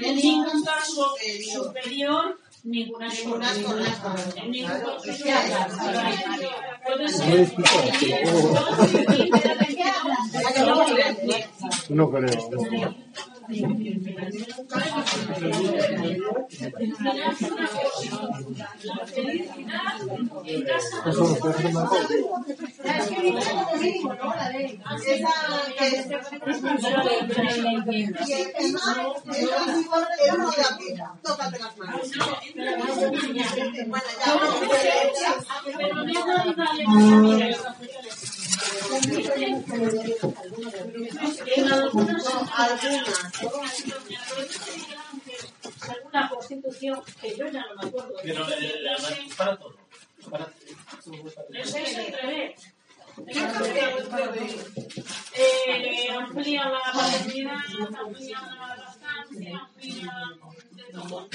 En ningún caso superior, ninguna Ninguna. No. Puede hacer más manos. Bueno, alguna constitución que yo ya no me acuerdo. Pero eh, para todo. Para-. Eh, amplía la paternidad, amplía la lactancia, amplía de todo.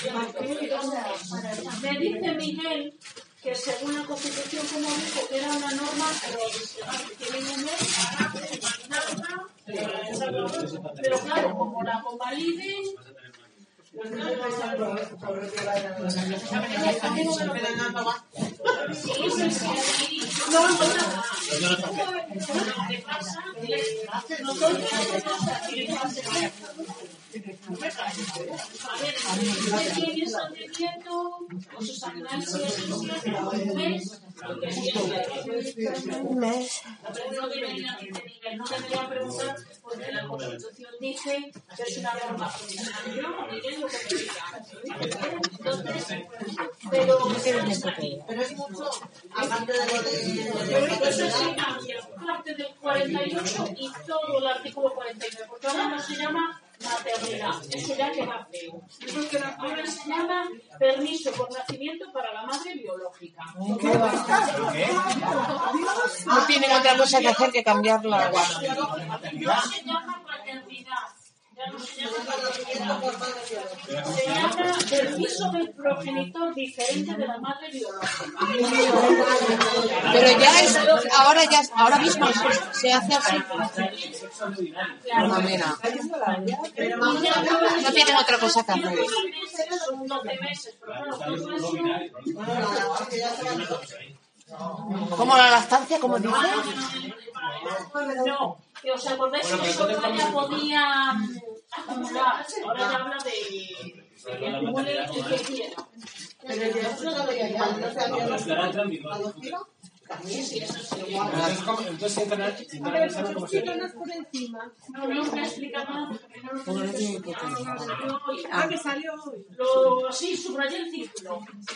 Me dice Miguel que según la Constitución, como dijo, que era una norma provisional, que tiene un mes, nada, eh, pero claro, como la convaliden, pues no. No, sus un mes. Un mes. La Constitución dice que es una que. Entonces, pero Pero es mucho, aparte de lo de. pero eso sí cambia parte del 48 y todo el artículo 49, porque ahora no se llama maternidad, eso ya queda feo. Ahora se llama permiso por nacimiento para la madre biológica. No tienen otra cosa que hacer que ya no se llama paternidad. Se llama permiso del progenitor diferente de la madre biológica. Pero ya es, ahora ya, ahora mismo se hace así. Mira, no tienen otra cosa que hacer. Son 12 meses, pero claro, todo eso Como la lactancia, como dice. No, que os acordáis que solo ella podía mm, acumular. Ahora ya habla de de que acumule y que quiera. Pero el otro no veía ya, no adoptido. Sí, eso sí. Entonces, ¿cómo- Entonces, interna- internalizar cómo sería. No, no Ah, que salió hoy. Lo, sí, subrayé el.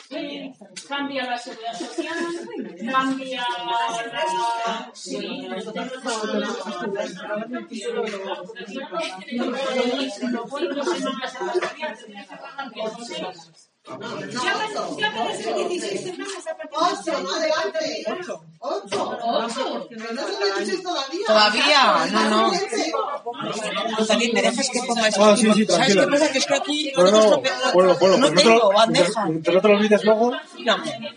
Eh, cambia la seguridad social, cambia la... Sí, No adelante. Ocho. Ocho. Pero no son 16 todavía. Todavía, no, no. ¿me dejas que ponga esto? Ah, sí, sí, ¿Sabes qué tranquila. pasa? Que es que aquí No, no, no pero tengo te- bandeja. te- ¿Te no? No, no, no. No me Es molesta. que no tengo bandeja aquí. Tranquila. Voy a tocar la que no. Es 8, 13 y 16. Aquí no pone No, nada. no, está. Es muy agresivo. Era 8, 13 y 16. Bueno, Una para el padre y otra para la hija, porque si yo a mí no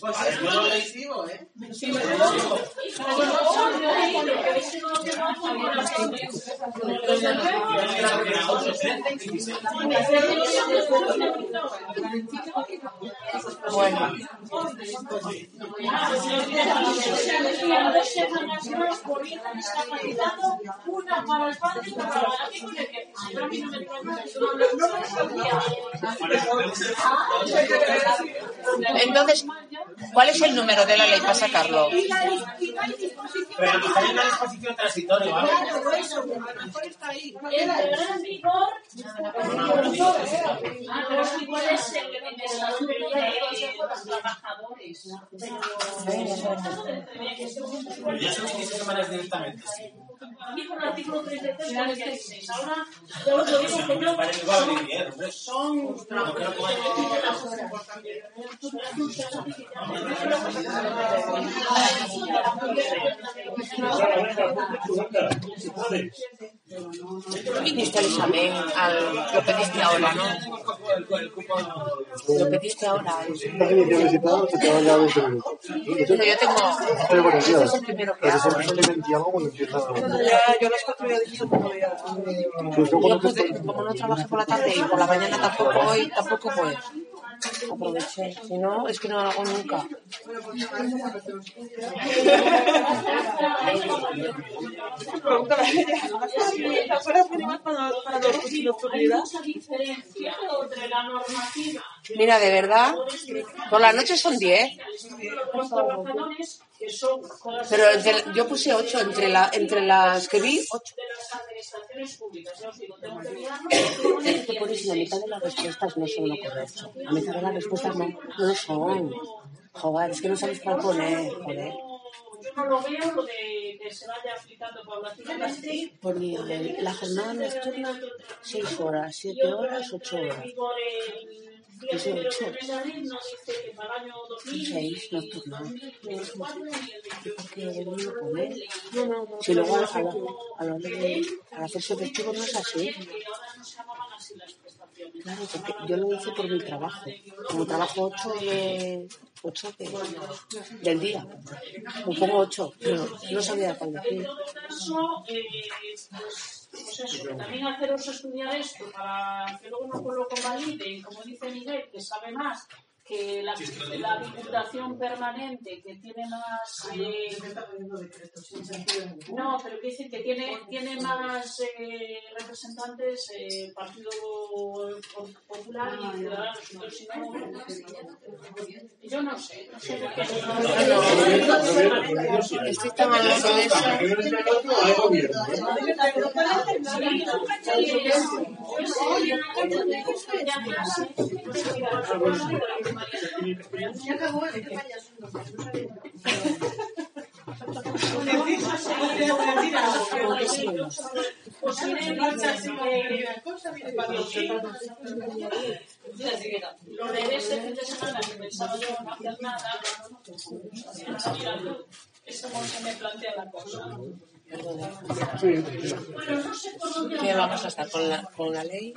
lo sabía. entonces, ¿cuál es el número de la ley para sacarlo? Pero mejor hay una disposición transitoria, ¿vale? Entrará en vigor. Ah, pero es que puede ser que en el estatuto de los trabajadores. Pero ya son 16 semanas directamente. A mí por el artículo 33 46. Ahora, yo os lo digo que no. Son. Viniste al examen, al, lo pediste ahora, ¿no? Lo pediste ahora. Estás iniciando visitado, se te van ya 20 minutos. Pero yo tengo... Días. es el primero que hago. Siempre son de 20 y algo cuando empieza. Ya, yo a las cuatro ya dije podía. Yo pude, estoy... como no trabajé por la tarde y por la mañana tampoco hoy, tampoco puedo. Aproveché. Si no, es que no lo hago nunca. Pregúntale a ella. ¿Las horas mínimas para, para los nocturnidad? Mira, de verdad, por la noche son 10, pero entre- yo puse 8 entre, la, entre las que vi, 8. de las administraciones públicas. Ya os digo, tengo que mirarlo. Es que pones la mitad de las respuestas no son lo correcto. La mitad de las respuestas no, no son. Joder, es que no sabes cuál poner, joder. Yo no lo veo lo de que se vaya aplicando el- la jornada nocturna 6 horas, 7 horas, 8 horas. Vigor el día Eso, primero ocho. del mes de abril, no dice que para el año 2000 Seis, nocturna. 24 y el 28. Porque no lo poner. Si luego a, a, a de al hacerse festivo no es así. Claro, porque yo lo hice por mi trabajo. Como trabajo 8 de, 8 de, del día. Me pongo 8, pero no sabía cuál decir. Pues, eso, también haceros estudiar esto para que luego no lo convaliden, como dice Miguel, que sabe más que la, la diputación permanente, que tiene más... eh, no, pero que dice que tiene, tiene más eh, representantes eh, Partido Popular y Ciudadanos. Entonces, si no, yo no sé, no sé por qué. Estoy tan. Lo de ese fin de semana que pensaba yo no hacer nada, es como se me plantea la cosa. Bueno, no sé por dónde ¿Qué vamos a estar con la, con la ley?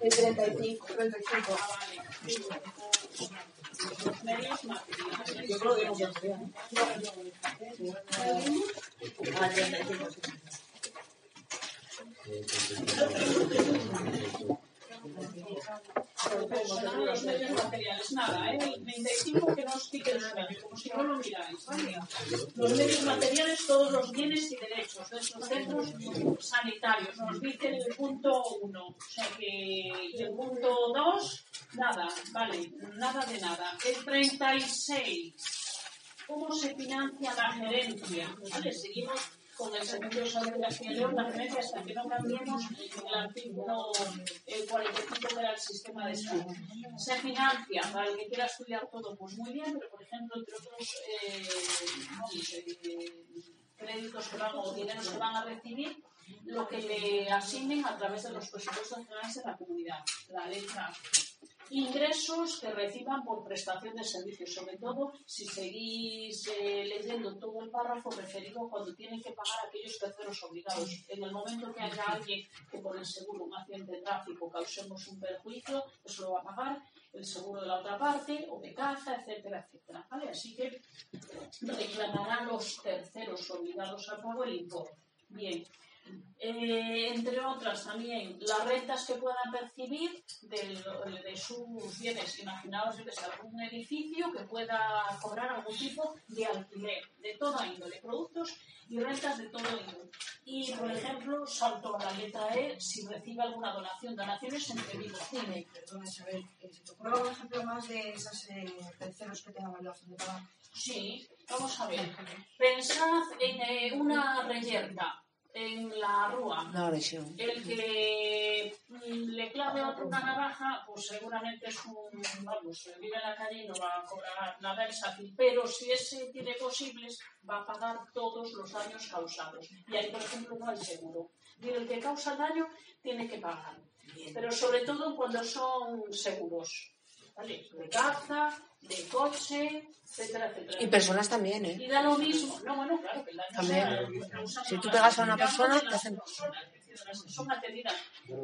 El 35, 35. Yo los medios materiales, nada, ¿eh? el 35 que no os quiten sueño, como si no lo miráis, ¿vale? Los medios materiales, todos los bienes y derechos de esos centros sanitarios, nos dice el punto 1, o sea que y el punto 2, nada, vale, nada de nada. El 36, ¿cómo se financia la gerencia? ¿Vale? Seguimos con el de Castilla y León, la gerencia hasta que no cambiemos el artículo el 45 que era el sistema de salud. Se financia, para el que quiera estudiar todo, pues muy bien, pero por ejemplo, entre otros eh, vamos, eh, créditos que van o dineros que van a recibir, lo que le asignen a través de los presupuestos generales de la comunidad, la letra A ingresos que reciban por prestación de servicios, sobre todo si seguís eh, leyendo todo el párrafo referido cuando tienen que pagar aquellos terceros obligados. En el momento que haya alguien que por el seguro, un accidente de tráfico, causemos un perjuicio, eso lo va a pagar el seguro de la otra parte, o de caza, etcétera, etcétera. ¿vale? Así que reclamarán los terceros obligados al pago el importe. Bien. Eh, entre otras también las rentas que puedan percibir del- de, sus bienes. Imaginaos que sea algún edificio que pueda cobrar algún tipo de alquiler de toda índole, productos y rentas de todo índole. Y, por ejemplo, salto a la letra E si recibe alguna donación, donaciones entre vivos. Dime. Perdona, Isabel, eh, ¿se te ocurre algún ejemplo más de esos eh, terceros que tengan evaluación de pago? Sí, vamos a ver. Pensad en eh, una reyerta en la rúa. El que mm, le clave a otro una navaja, pues seguramente es un, vamos, vive en la calle y no va a cobrar nada fácil. Pero si ese tiene posibles, va a pagar todos los daños causados. Y ahí, por ejemplo, no hay seguro. Y el que causa daño tiene que pagar. Pero sobre todo cuando son seguros. ¿Vale? De caza, de coche, etcétera, etcétera. Y personas también, ¿eh? Y da lo mismo. No, bueno, claro, que el daño También. sea- Si tú pegas a una persona, te hacen- son atendidas.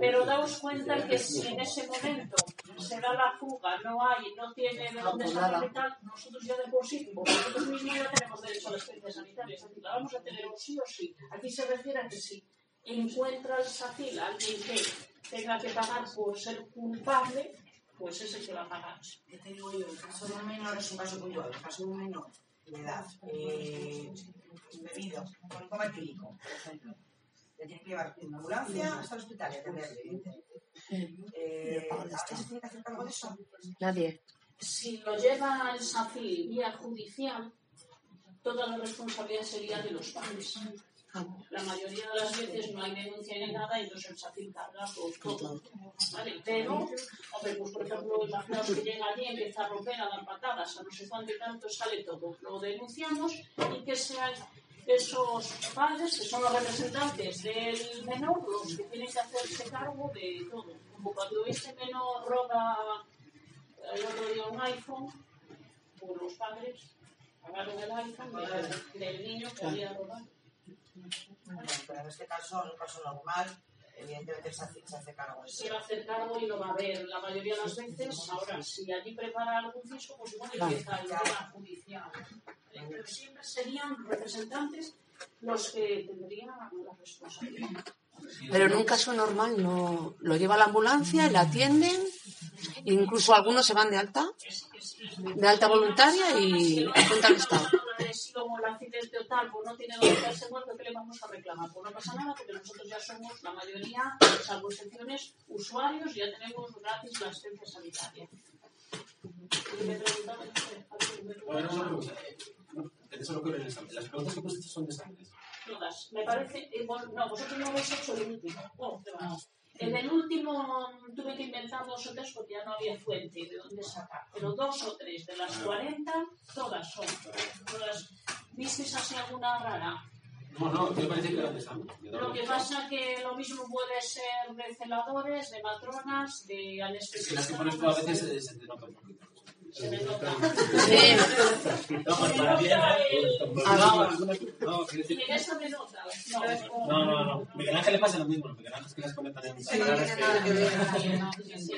Pero daos cuenta que si en ese momento se da la fuga, no hay, no tiene de dónde pues y tal, nosotros ya de por sí, porque nosotros mismos ya tenemos derecho a la asistencia sanitaria, es decir, la vamos a tener o sí o sí. Aquí se refiere a que si encuentra el SACIL alguien que tenga que pagar por ser culpable, pues es el que va a pagar. Ya te digo yo, el caso de un menor es un caso puntual. El caso de un menor de edad eh, bebido con coma etílico, por ejemplo, le tiene que llevar en una ambulancia hasta el hospital y atenderle, evidentemente. Eh, ¿Alguien se tiene que hacer cargo de eso? Nadie. si lo lleva el SACIL vía judicial, toda la responsabilidad sería de los padres. La mayoría de las veces no hay denuncia ni nada y entonces el SACIL carga por todo. ¿Vale? Pero, hombre, pues por ejemplo, imaginaos que llega allí, empieza a romper, a dar patadas, a no sé cuánto y tanto, sale todo. Lo denunciamos y que sean esos padres, que son los representantes del menor, los que tienen que hacerse cargo de todo. Como cuando este menor roba el otro día un iPhone, por los padres pagaron el iPhone del, del niño que había robado. Pero en este caso, en un caso normal, evidentemente se hace, se hace cargo. Se va a hacer cargo y lo va a ver la mayoría de las veces. Ahora, si allí prepara algún fisco, pues igual empieza el tema judicial. Pero siempre serían representantes los que tendrían la responsabilidad. Pero en un caso normal no lo lleva a la ambulancia, le atienden, incluso algunos se van de alta, Es- es- de alta voluntaria y cuenta el Estado. Si como el accidente o tal, no tiene dónde quedarse muerto, ¿qué le vamos a reclamar? Pues no pasa nada, porque nosotros ya somos la mayoría, salvo excepciones, usuarios, ya tenemos gratis la asistencia sanitaria. Y. Eso es lo que en. Las preguntas que pusiste son de exámenes. todas. Me parece, eh, no, vosotros no habéis hecho el último. Oh. En el último tuve que inventar dos o tres porque ya no había fuente de dónde sacar. Pero dos o tres de las 40, todas son. Todas. ¿Visteis así alguna rara? No, no, me parece que examen. Lo que pasa que lo mismo puede ser de celadores, de matronas, de Es que las que anestesistas. pones tú a veces eh, se te nota un poquito. Se me nota. Sí, No, pues para bien, ¿eh? Ah, No, no. No, No. Miguel Ángel le pasa lo mismo. Miguel Ángel es que las comentan en Sí,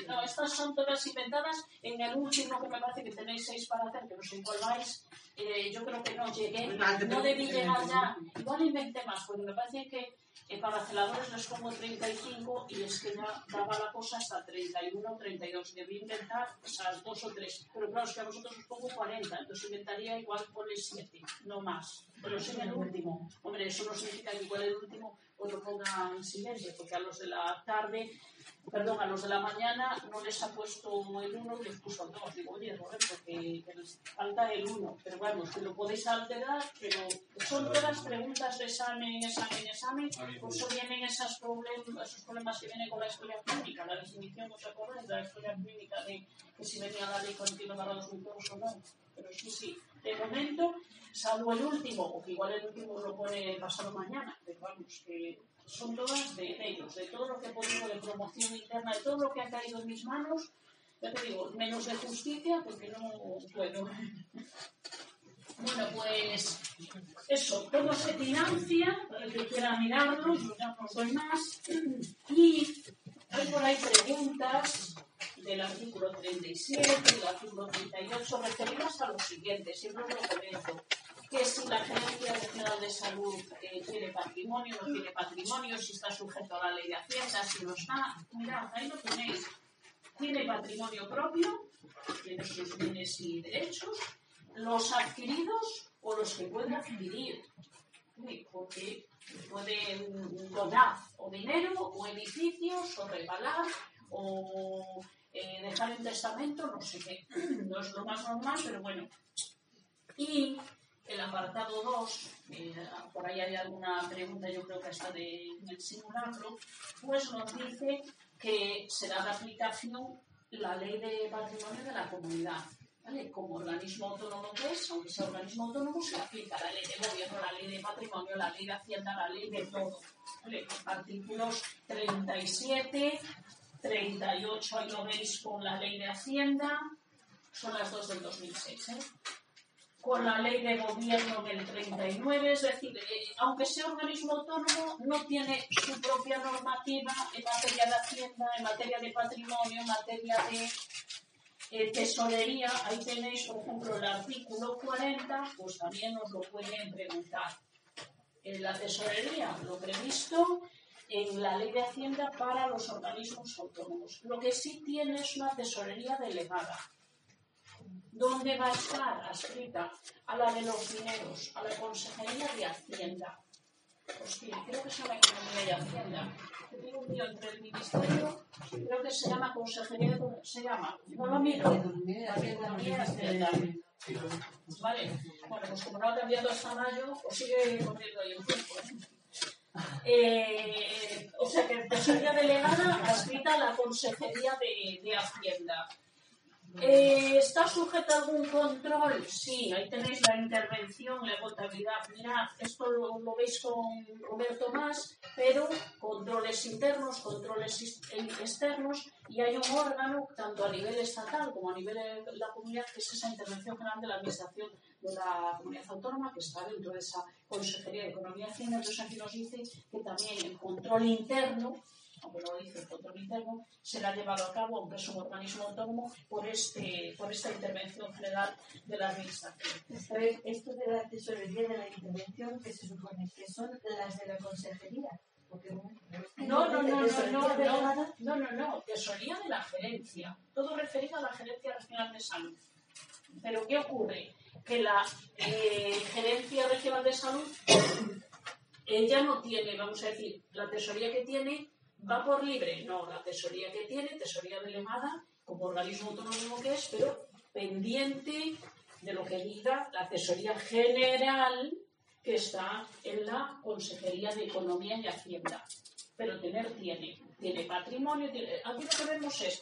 no estas son todas inventadas. En el último que me parece que tenéis seis para hacer, que no sé cuál vais, eh, yo creo que no llegué, no debí llegar ya. Igual inventé más, porque me parece que eh, para celadores les pongo 35 y es que ya daba la cosa hasta 31, 32. Debí inventar esas dos o tres. Pero claro, es que a vosotros os pongo 40, entonces inventaría igual ponle 7, no más. Pero sí en el último. Hombre, eso no significa que igual el último os lo ponga en silencio, porque a los de la tarde perdón, a los de la mañana no les ha puesto el 1 y les puso el 2. Digo, oye, Roberto, que, que les falta el 1. Pero bueno, que lo podéis alterar, pero son todas preguntas de examen, examen, examen. Por eso vienen esos problemas, esos problemas que vienen con la historia clínica. La definición, ¿os acordáis de la historia clínica de que si venía la ley continua para los cultivos o no? Pero sí, sí. De momento, salvo el último, o que igual el último lo pone pasado mañana, pero vamos, que son todas de ellos, de todo lo que he podido de promoción interna, de todo lo que ha caído en mis manos, ya te digo, menos de justicia, porque no puedo. Bueno, pues eso, todo se financia, para el que quiera mirarlo, yo ya no doy más. Y hay por ahí preguntas del artículo 37 y del artículo 38 referidas a lo siguiente, siempre lo comento que si la Gerencia Regional de Salud eh, tiene patrimonio, no tiene patrimonio, si está sujeto a la ley de Hacienda, si no está. Mirad, ahí lo tenéis. Tiene patrimonio propio, tiene sus bienes y derechos, los adquiridos o los que puede adquirir. Porque puede mm, donar o dinero, o edificios, o regalar, o eh, dejar en testamento, no sé qué. No es lo más normal, pero bueno. Y el apartado 2, eh, por ahí hay alguna pregunta, yo creo que está de, simulacro, pues nos dice que será de aplicación la ley de patrimonio de la comunidad. ¿vale? Como organismo autónomo que es, aunque sea organismo autónomo, se aplica la ley de gobierno, la ley de patrimonio, la ley de hacienda, la ley de todo. ¿vale? Artículos 37, 38, ahí lo veis con la ley de hacienda, son las dos del 2006. ¿eh? Con la ley de gobierno del 39, es decir, eh, aunque sea organismo autónomo, no tiene su propia normativa en materia de hacienda, en materia de patrimonio, en materia de eh, tesorería. Ahí tenéis, por ejemplo, el artículo 40, pues también os lo pueden preguntar. En la tesorería, lo previsto en la ley de hacienda para los organismos autónomos. Lo que sí tiene es una tesorería delegada ¿Dónde va a estar adscrita? A la de los dineros, a la Consejería de Hacienda. Hostia, creo que se llama Economía y Hacienda. Tengo un lío entre el Ministerio, creo que se llama Consejería de se llama, no lo miro, Economía y Hacienda. Vale, bueno, pues como no ha cambiado hasta mayo, pues sigue corriendo ahí un tiempo. Eh, o sea que tesorería delegada adscrita a la Consejería de, de Hacienda. Eh, ¿Está sujeta a algún control? Sí, ahí tenéis la intervención, la contabilidad. Mirad, esto lo, lo, veis con Roberto más, pero controles internos, controles externos, y hay un órgano, tanto a nivel estatal como a nivel de la comunidad, que es esa intervención general de la Administración de la Comunidad Autónoma, que está dentro de esa Consejería de Economía y Hacienda. Entonces aquí nos dice que también el control interno aunque lo dice el interno, será llevado a cabo, aunque es un organismo autónomo, por, este, por esta intervención general de la Administración. Esto de la tesorería de la intervención, que se supone que son las de la consejería. No, no, no, no, no, no, no, no, no, tesorería de la gerencia, todo referido a la gerencia regional de salud. Pero ¿qué ocurre? Que la eh, gerencia regional de salud ella no tiene, vamos a decir, la tesorería que tiene ¿Va por libre? No, la tesoría que tiene, tesoría delegada, como organismo autónomo que es, pero pendiente de lo que diga la tesoría general que está en la Consejería de Economía y Hacienda. Pero tener tiene, tiene patrimonio. Aquí lo que vemos es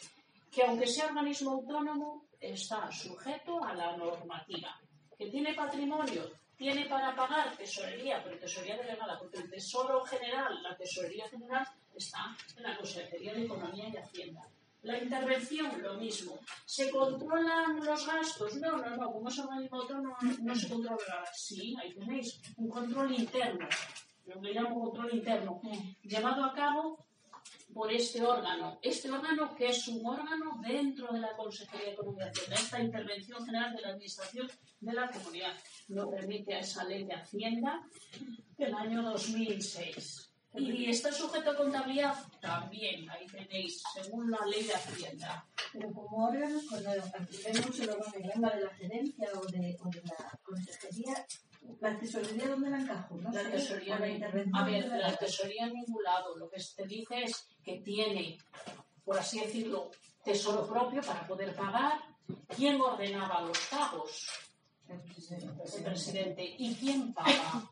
que aunque sea organismo autónomo, está sujeto a la normativa. Que tiene patrimonio, tiene para pagar tesorería, pero tesorería delegada, porque el Tesoro General, la tesorería general, está en la Consejería de Economía y Hacienda. La intervención, lo mismo. ¿Se controlan los gastos? No, no, no. Como es organismo autónomo, no se controla. Sí, ahí tenéis un control interno, lo que llamo control interno, llevado a cabo por este órgano. Este órgano que es un órgano dentro de la Consejería de Economía y Hacienda. Esta intervención general de la Administración de la Comunidad lo permite a esa ley de Hacienda del año 2006. Y está sujeto a contabilidad también, ahí tenéis, según la ley de Hacienda. Pero como órganos, cuando vemos el organigrama de la gerencia o de, o de la consejería, ¿la tesorería dónde la encajo? ¿no? La tesorería, la a ver, la tesorería en ningún lado. Lo que te dice es que tiene, por así decirlo, tesoro propio para poder pagar. ¿Quién ordenaba los pagos? El presidente. ¿Y quién paga?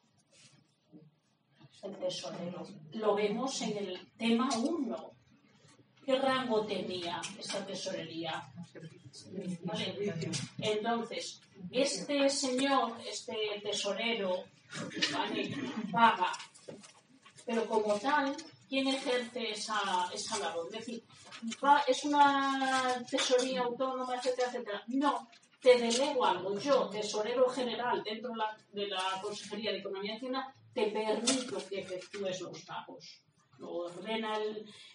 El tesorero. Lo vemos en el tema 1. ¿Qué rango tenía esta tesorería? Entonces, este señor, este tesorero, paga, pero como tal, ¿quién ejerce esa, esa labor? Es decir, ¿es una tesorería autónoma, etcétera, etcétera? No, te delego algo. Yo, tesorero general dentro de la, de la Consejería de Economía Hacienda, te permito que efectúes los pagos. Lo ordena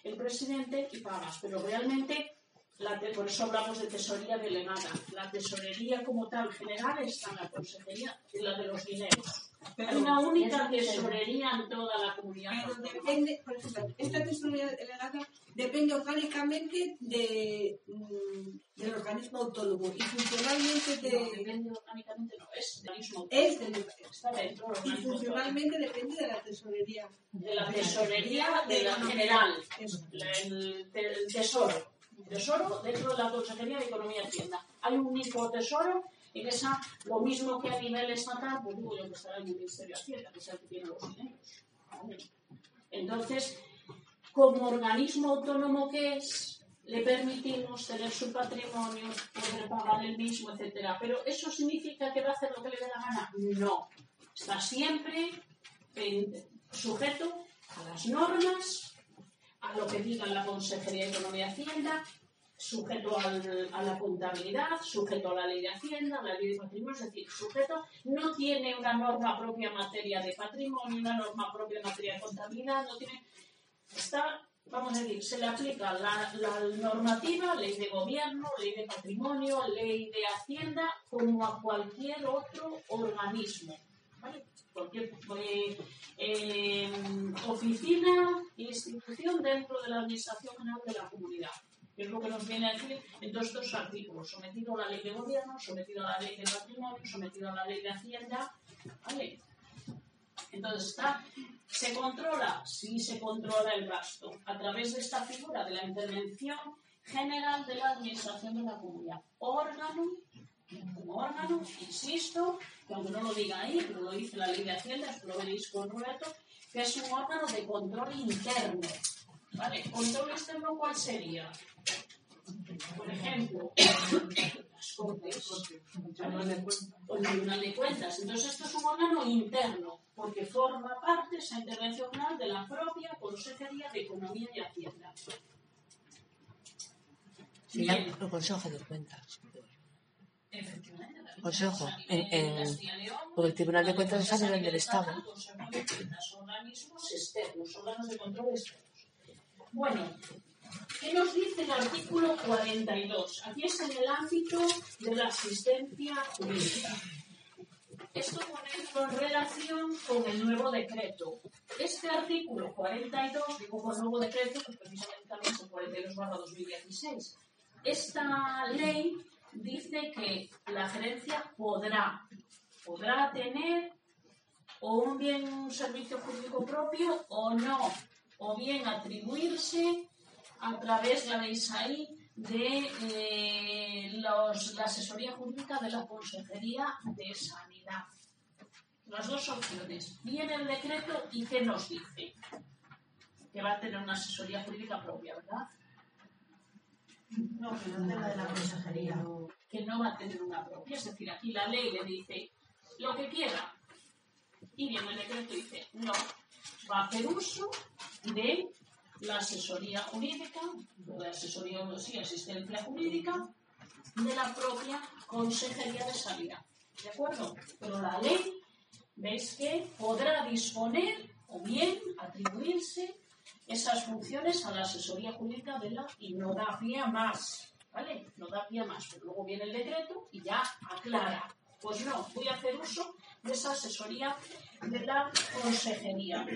el, presidente y pagas, pero realmente, la por eso hablamos de tesorería delegada. La tesorería como tal general está en la consejería, en la de los dineros. Hay una única tesorería en toda la comunidad. Pero depende, por ejemplo, esta tesorería delegada depende orgánicamente de, mm, del organismo autónomo y funcionalmente de... No, depende orgánicamente, no, es del organismo. Es del, está dentro del Y funcionalmente autónomo. depende de la tesorería. De la tesorería de la general, el, el tesoro. Tesoro dentro de la Consejería de Economía y Hacienda. Hay un único tesoro en esa, lo mismo que a nivel estatal, pues digo yo que estará en el Ministerio de Hacienda, que es el que tiene los dineros. Entonces, como organismo autónomo que es, le permitimos tener su patrimonio, poder pagar el mismo, etcétera. Pero ¿eso significa que va a hacer lo que le dé la gana? No. Está siempre sujeto a las normas, a lo que diga la Consejería de Economía y Hacienda sujeto a la contabilidad, sujeto a la ley de Hacienda, a la ley de patrimonio, es decir, sujeto no tiene una norma propia en materia de patrimonio, una norma propia en materia de contabilidad, no tiene, está, vamos a decir, se le aplica la, normativa, ley de gobierno, ley de patrimonio, ley de Hacienda, como a cualquier otro organismo. ¿vale? Cualquier eh, eh, oficina, institución dentro de la Administración General de la Comunidad es lo que nos viene a decir en todos estos artículos, sometido a la ley de gobierno, sometido a la ley de patrimonio, sometido a la ley de hacienda, ¿vale? Entonces está, se controla, sí se controla el gasto, a través de esta figura de la intervención general de la administración de la comunidad. Órgano, como órgano, insisto, que aunque no lo diga ahí, pero lo dice la ley de hacienda, lo veréis con Roberto, que es un órgano de control interno. ¿Vale? ¿Control externo cuál sería? Por ejemplo, Tribunal de Cuentas. Entonces, esto es un órgano interno, porque forma parte esa intervención de la propia Consejería de Economía y Hacienda. Bien, el Consejo de Cuentas. efectivamente. Consejo, en- y León, porque el Tribunal de Cuentas es a nivel del Estado. Organismos externos, órganos de control externos. Bueno, ¿qué nos dice el artículo 42? Aquí es en el ámbito de la asistencia jurídica. Esto ponerlo en relación con el nuevo decreto. Este artículo 42, digo con nuevo decreto, pues precisamente también el 42 2016. Esta ley dice que la gerencia podrá, podrá tener o un bien un servicio jurídico propio o no, o bien atribuirse a través, ya veis ahí, de eh, los- la asesoría jurídica de la Consejería de Sanidad. Las dos opciones. Viene el decreto y ¿qué nos dice? Que va a tener una asesoría jurídica propia, ¿verdad? No, que no tema de la consejería. que no va a tener una propia. Es decir, aquí la ley le dice lo que quiera. Y bien, el decreto dice, no, va a hacer uso de la asesoría jurídica, de asesoría, sí, asistencia jurídica, de la propia Consejería de Sanidad. ¿De acuerdo? Pero la ley, veis que podrá disponer o bien atribuirse esas funciones a la asesoría jurídica de la y no da pie más. ¿Vale? No da pie más. Pero luego viene el decreto y ya aclara. Pues no, voy a hacer uso de esa asesoría de la consejería.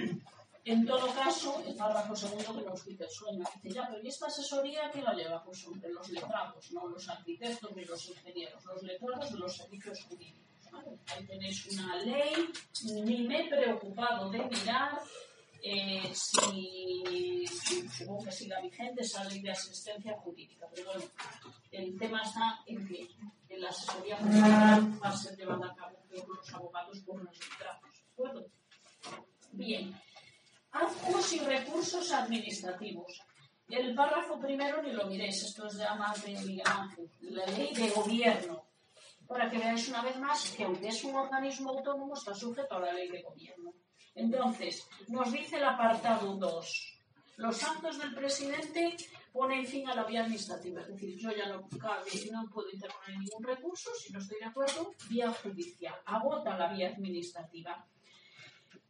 En todo caso, el párrafo segundo que nos dice suena, dice ya, pero ¿y esta asesoría qué la lleva? Pues sobre los letrados, no los arquitectos ni los ingenieros, los letrados de los servicios jurídicos. Ahí tenéis una ley, ni me he preocupado de mirar eh, si, supongo que siga vigente esa ley de asistencia jurídica, pero bueno, el tema está en que la asesoría jurídica va a ser llevada a cabo por los abogados por los letrados, ¿de acuerdo? Bien, actos y recursos administrativos. El párrafo primero ni lo miréis, esto es de más de la ley de gobierno, para que veáis una vez más que aunque es un organismo autónomo está sujeto a la ley de gobierno. Entonces, nos dice el apartado 2. Los actos del presidente ponen fin a la vía administrativa, es decir, yo ya no, no puedo interponer ningún recurso, si no estoy de acuerdo, vía judicial, agota la vía administrativa.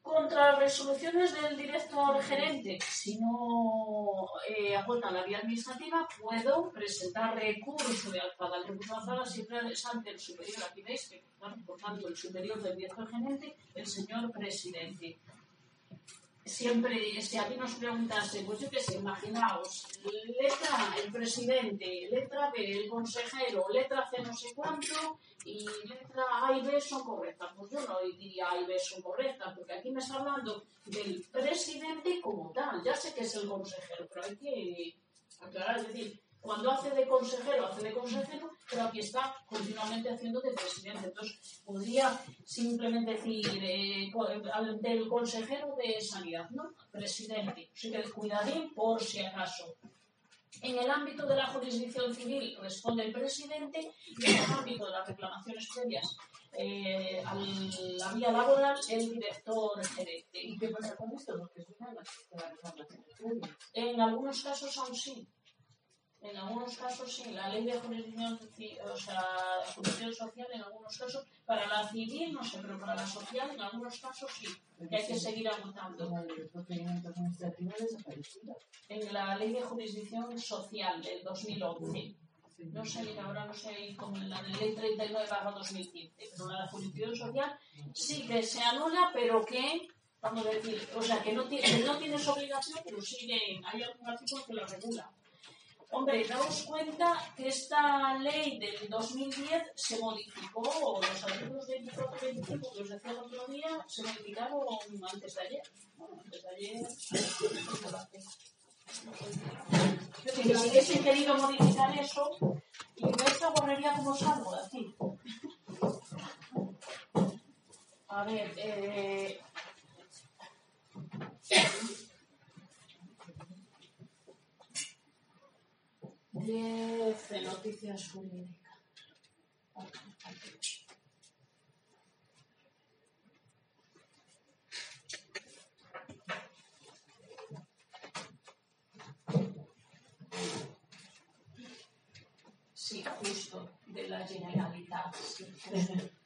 Contra resoluciones del director gerente, si no eh, la vía administrativa, puedo presentar recurso de alzada. El recurso de siempre es ante el superior. Aquí veis que, claro, por tanto, el superior del director gerente, el señor presidente. Siempre, si a mí nos preguntase, pues yo qué sé, imaginaos, letra A, el presidente, letra B, el consejero, letra C, no sé cuánto, y letra A y B son correctas. Pues yo no diría A y B son correctas, porque aquí me está hablando del presidente como tal. Ya sé que es el consejero, pero hay que aclarar, es decir, cuando hace de consejero, hace de consejero, pero aquí está continuamente haciendo de presidente. Entonces, podría simplemente decir eh, al- del consejero de sanidad, ¿no? Presidente. Así que cuidadín por si acaso. En el ámbito de la jurisdicción civil responde el presidente y en el ámbito de las reclamaciones previas eh, a la vía laboral el director gerente. ¿Y qué pasa con esto? Porque es una de las. En algunos casos aún sí. En algunos casos sí, la ley de jurisdicción, ci- o sea, jurisdicción social en algunos casos, para la civil no sé, pero para la social en algunos casos sí, que hay que seguir desaparecido. En la ley de jurisdicción social del 2011, no sé, ahora no sé, como en la ley 39 barra 2015, pero la de jurisdicción social sí que se anula, pero que, vamos a decir, o sea, que no, tiene, que no tienes obligación, pero sigue, hay algún artículo que lo regula. Hombre, daos cuenta que esta ley del 2010 se modificó, los artículos 24 y 25 que os decía el otro día, se modificaron antes de ayer. Antes de ayer, es decir, si hubiesen querido modificar eso, y esta borrería como salgo de aquí. A ver, eh... Diez de noticias jurídicas. Sí, justo, de la Generalitat. sí.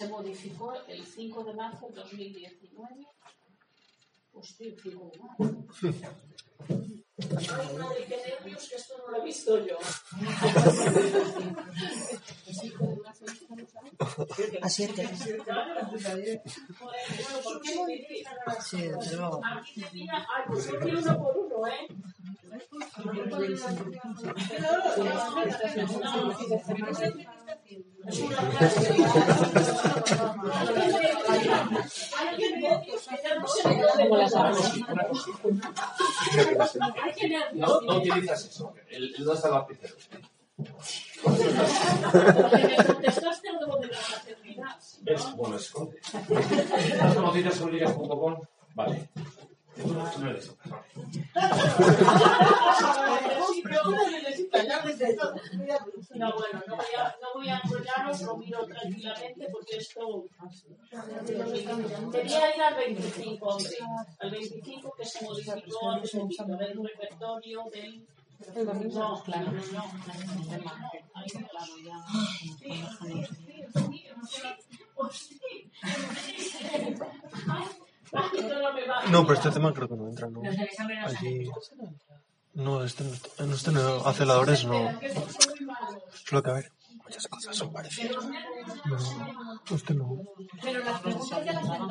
Se modificó el 5 de marzo de 2019. Hostia, el 5 de marzo. Ay, madre, qué nervios, que esto no lo he visto yo. A siete. ¿Por qué modificar? Sí, desde luego. Aquí tenía, ay, pues yo quiero uno por uno, ¿eh? No, no utilizas eso. El, el no está paternidad. Es bueno, esconde. Las noticias jurídicas.com. Vale. No, bueno, no voy a, no voy a lo miro tranquilamente porque esto quería ir al 25, hombre, al 25 que se modificó hace poquito, del repertorio del... No, no, no, no, no. Ahí No, pero este tema creo que no entra, ¿no? Allí... No, este no, en este no, aceleradores no. Solo que a ver, muchas cosas son parecidas. No, este no.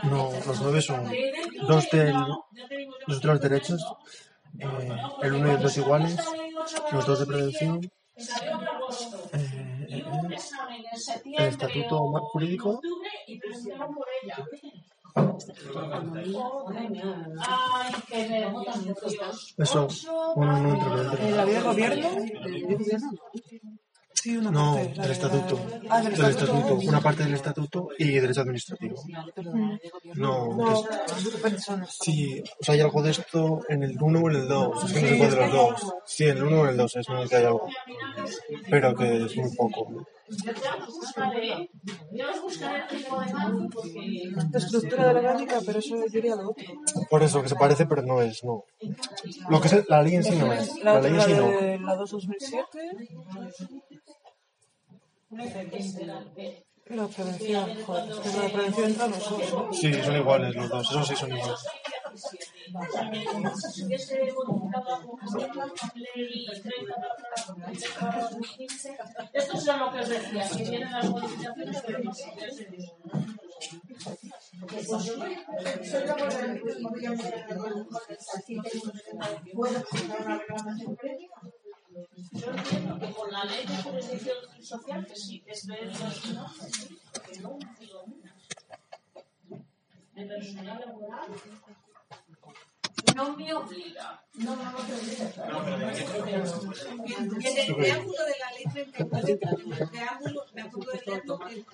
No, los nueve son De dos de del, la- ya te digo yo los derechos, eh, el uno y el dos iguales, los dos de prevención, eh, eh, el estatuto jurídico. Eso, bueno, no entra, no ¿En la ley de gobierno? ¿De gobierno? Sí, una No, parte. del estatuto. Ah, del Del estatuto, estatuto. una parte del estatuto y derecho administrativo. No, No, es-. Sí, o sea, hay algo de esto en el 1 o en el 2. Es que no sé cuál de los dos. Sí, en el 1 o en el 2 es en el que hay algo. Pero que es muy poco. Ya os buscaré, ya os buscaré el tipo de marzo porque La estructura de la orgánica, pero eso yo diría lo otro. Por eso, que se parece, pero no es, no. Lo que es la ley en sí no es. La La ley en la sí no. la 2 2007, la prevención. Joder, es que la prevención entra en los dos. ¿no? Sí, son iguales los dos. Esos sí son iguales. si hubiese modificado algo que se llama ley 30 barra 2015, esto es lo que os decía, que vienen las modificaciones, pero no se con la ley de jurisdicción social, que sí, que es de los no, que no, digo, el personal laboral no me obliga. No, no, no te obliga. Y en el preámbulo de la ley 34, en el preámbulo, me acuerdo de leerlo, que,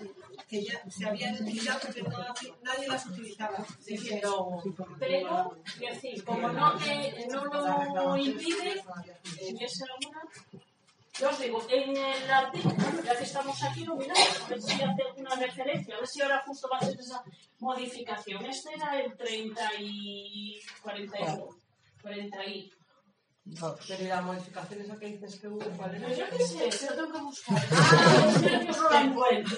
que ya se habían utilizado, pero no, nadie las utilizaba. Pero, pero, es decir, como no, te, no lo impide, si hubiese alguna, yo os digo, en el artículo, ya que estamos aquí, lo miramos, a ver si hace alguna referencia, a ver si ahora justo va a ser esa. modificación. Este era el 30 y 41. 40 y. Pero ¿y la modificación esa que dices que hubo, cuál era? Pues yo qué sé, se lo tengo que buscar. Ah, los nervios no la encuentro.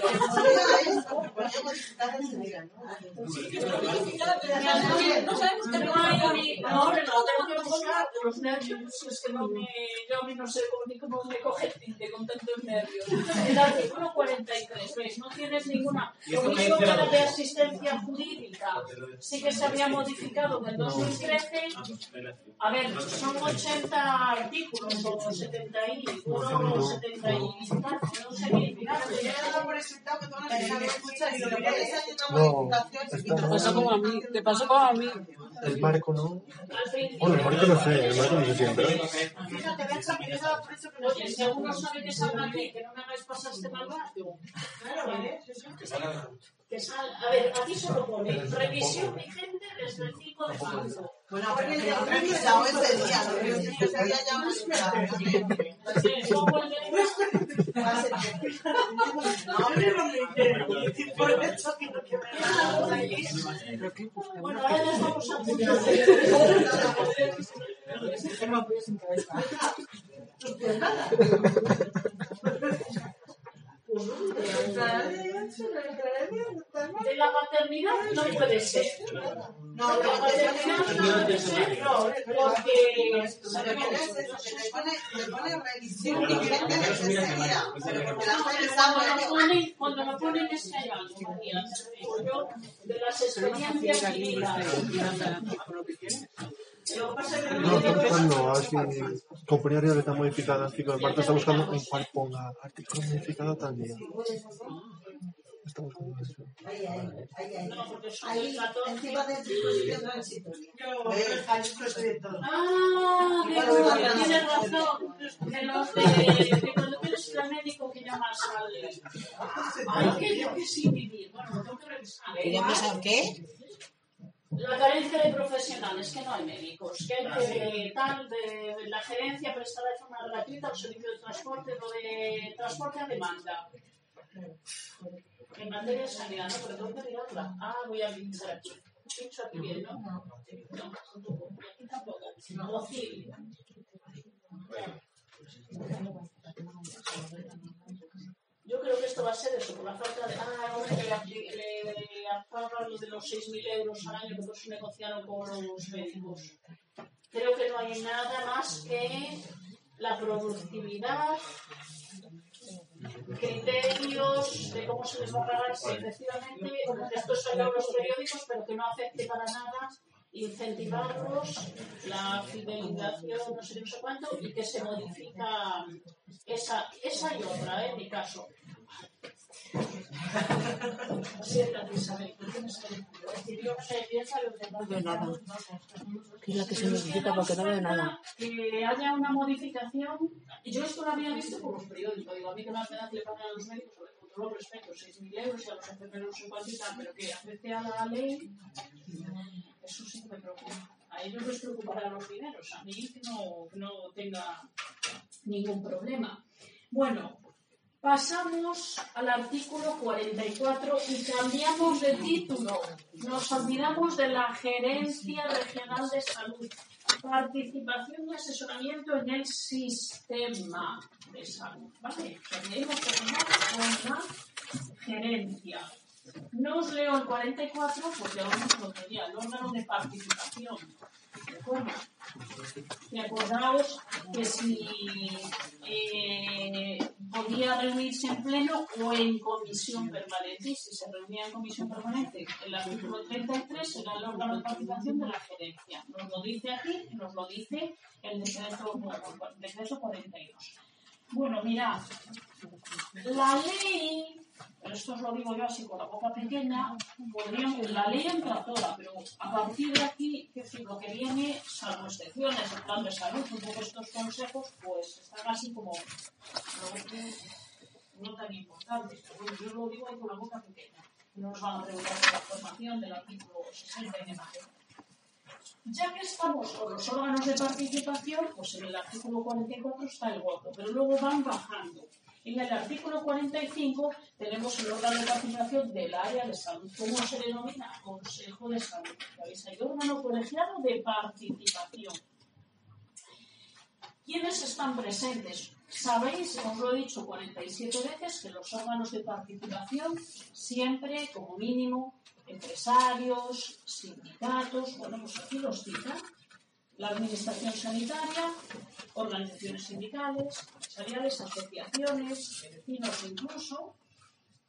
No sabemos que no hay ni... No, hombre, no, tengo que buscar los nervios. Es que no me... Yo a mí no sé cómo, me coge el tinte con tantos nervios. El artículo 43, ¿ves? No tienes ninguna... Lo único que era de asistencia jurídica sí que se había modificado en el 2013. A ver, son 80 artículos o 70 y... o 70 y... No sé qué. Yo he dado por sentado que todas las que escuchas y lo que una modificación. está- Te pasó como a mí, te pasó como a mí. El marco no. Bueno, el marco no sé, el marco no sé siempre. Fíjate, Benja, que yo he dado por eso que no Oye, si alguno sabe que salga aquí, que no me hagáis pasar este mal. Claro, ¿vale? Que sal... A ver, aquí solo pone revisión vigente desde el 5 de marzo. Bueno, porque ya he revisado ese día, ¿no? Ese día ya hemos el de- Bueno, ahora ya estamos a punto de la maternidad no puede ser. No, De la maternidad no puede ser, no, porque ese cuando ellos. ponen, cuando lo ponen es que hay algo, María, te digo yo, de las experiencias vividas. No, buscando, a ver si compañía real está modificada. Así que Marta está buscando en cuál ponga artículo modificado tal día. Está buscando eso. Ahí, ahí, ahí, ahí. No, porque son Ahí, el 14. encima del dispositivo transitorio. Ah, digo, tienes razón. De los de, de cuando tienes ir al médico que llamas al. Ay, que yo que sí vivir. Bueno, lo tengo que revisar. ¿eh? ¿Que llamas al qué? La carencia de profesionales, que no hay médicos, que hay que tal, de, de la gerencia prestará de forma gratuita el servicio de transporte, lo de transporte a demanda. En materia de sanidad, no, pero tengo que mirarla. Ah, voy a pinchar aquí. Pincho aquí bien, ¿no? No, tampoco. Aquí tampoco. Docil. Yo creo que esto va a ser eso, por la falta de. Ah, hombre, que le, le, le pagan lo de los 6.000 euros al año que por eso negociaron con los médicos. Creo que no hay nada más que la productividad, criterios de cómo se les va a pagar, si efectivamente, esto salió en los periódicos, pero que no afecte para nada incentivarlos, la fidelización, no sé, no sé cuánto, y que se modifica esa, esa y otra, ¿eh? en mi caso. Siéntate, Isabel, yo no nada. Es la que se necesita porque no veo nada. que haya una modificación. Y yo esto lo había visto por los periódicos. Digo, a mí que más me da que le pagan a los médicos, sobre todo respeto, 6.000 euros y a los enfermeros no sé cuánto y tal, pero que afecte a la ley, eso sí que me preocupa. A ellos les preocupará los dineros, a mí que no, no tenga ningún problema. Bueno, pasamos al artículo 44 y cambiamos de título. Nos olvidamos de la Gerencia Regional de Salud. Participación y asesoramiento en el sistema de salud. ¿Vale? Sea, que con la gerencia. No os leo el 44 porque vamos lo que ya, el órgano de participación. ¿De acuerdo? Acordaos que si eh, podía reunirse en pleno o en comisión permanente, si se reunía en comisión permanente, el artículo 33 será el órgano de participación de la gerencia. Nos lo dice aquí nos lo dice el decreto, el decreto 42. Bueno, mirad, la ley, pero esto os lo digo yo así con la boca pequeña, podríamos, la ley entra toda, pero a partir de aquí, que decir, lo que viene, salvo excepciones, el plan de salud, un poco estos consejos, pues están así como no, no tan importantes. Pero bueno, yo lo digo ahí con la boca pequeña. No nos van a preguntar por la formación del artículo 60 y demás. Ya que estamos con los órganos de participación, pues en el artículo 44 está el voto, pero luego van bajando. En el artículo 45 tenemos el órgano de participación del área de salud. ¿Cómo se denomina? Consejo de Salud. ¿Sabéis? Hay órgano colegiado de participación. ¿Quiénes están presentes? Sabéis, os lo he dicho 47 veces, que los órganos de participación siempre, como mínimo, empresarios, sindicatos, bueno, pues aquí los citan, la administración sanitaria, organizaciones sindicales, empresariales, asociaciones, vecinos incluso.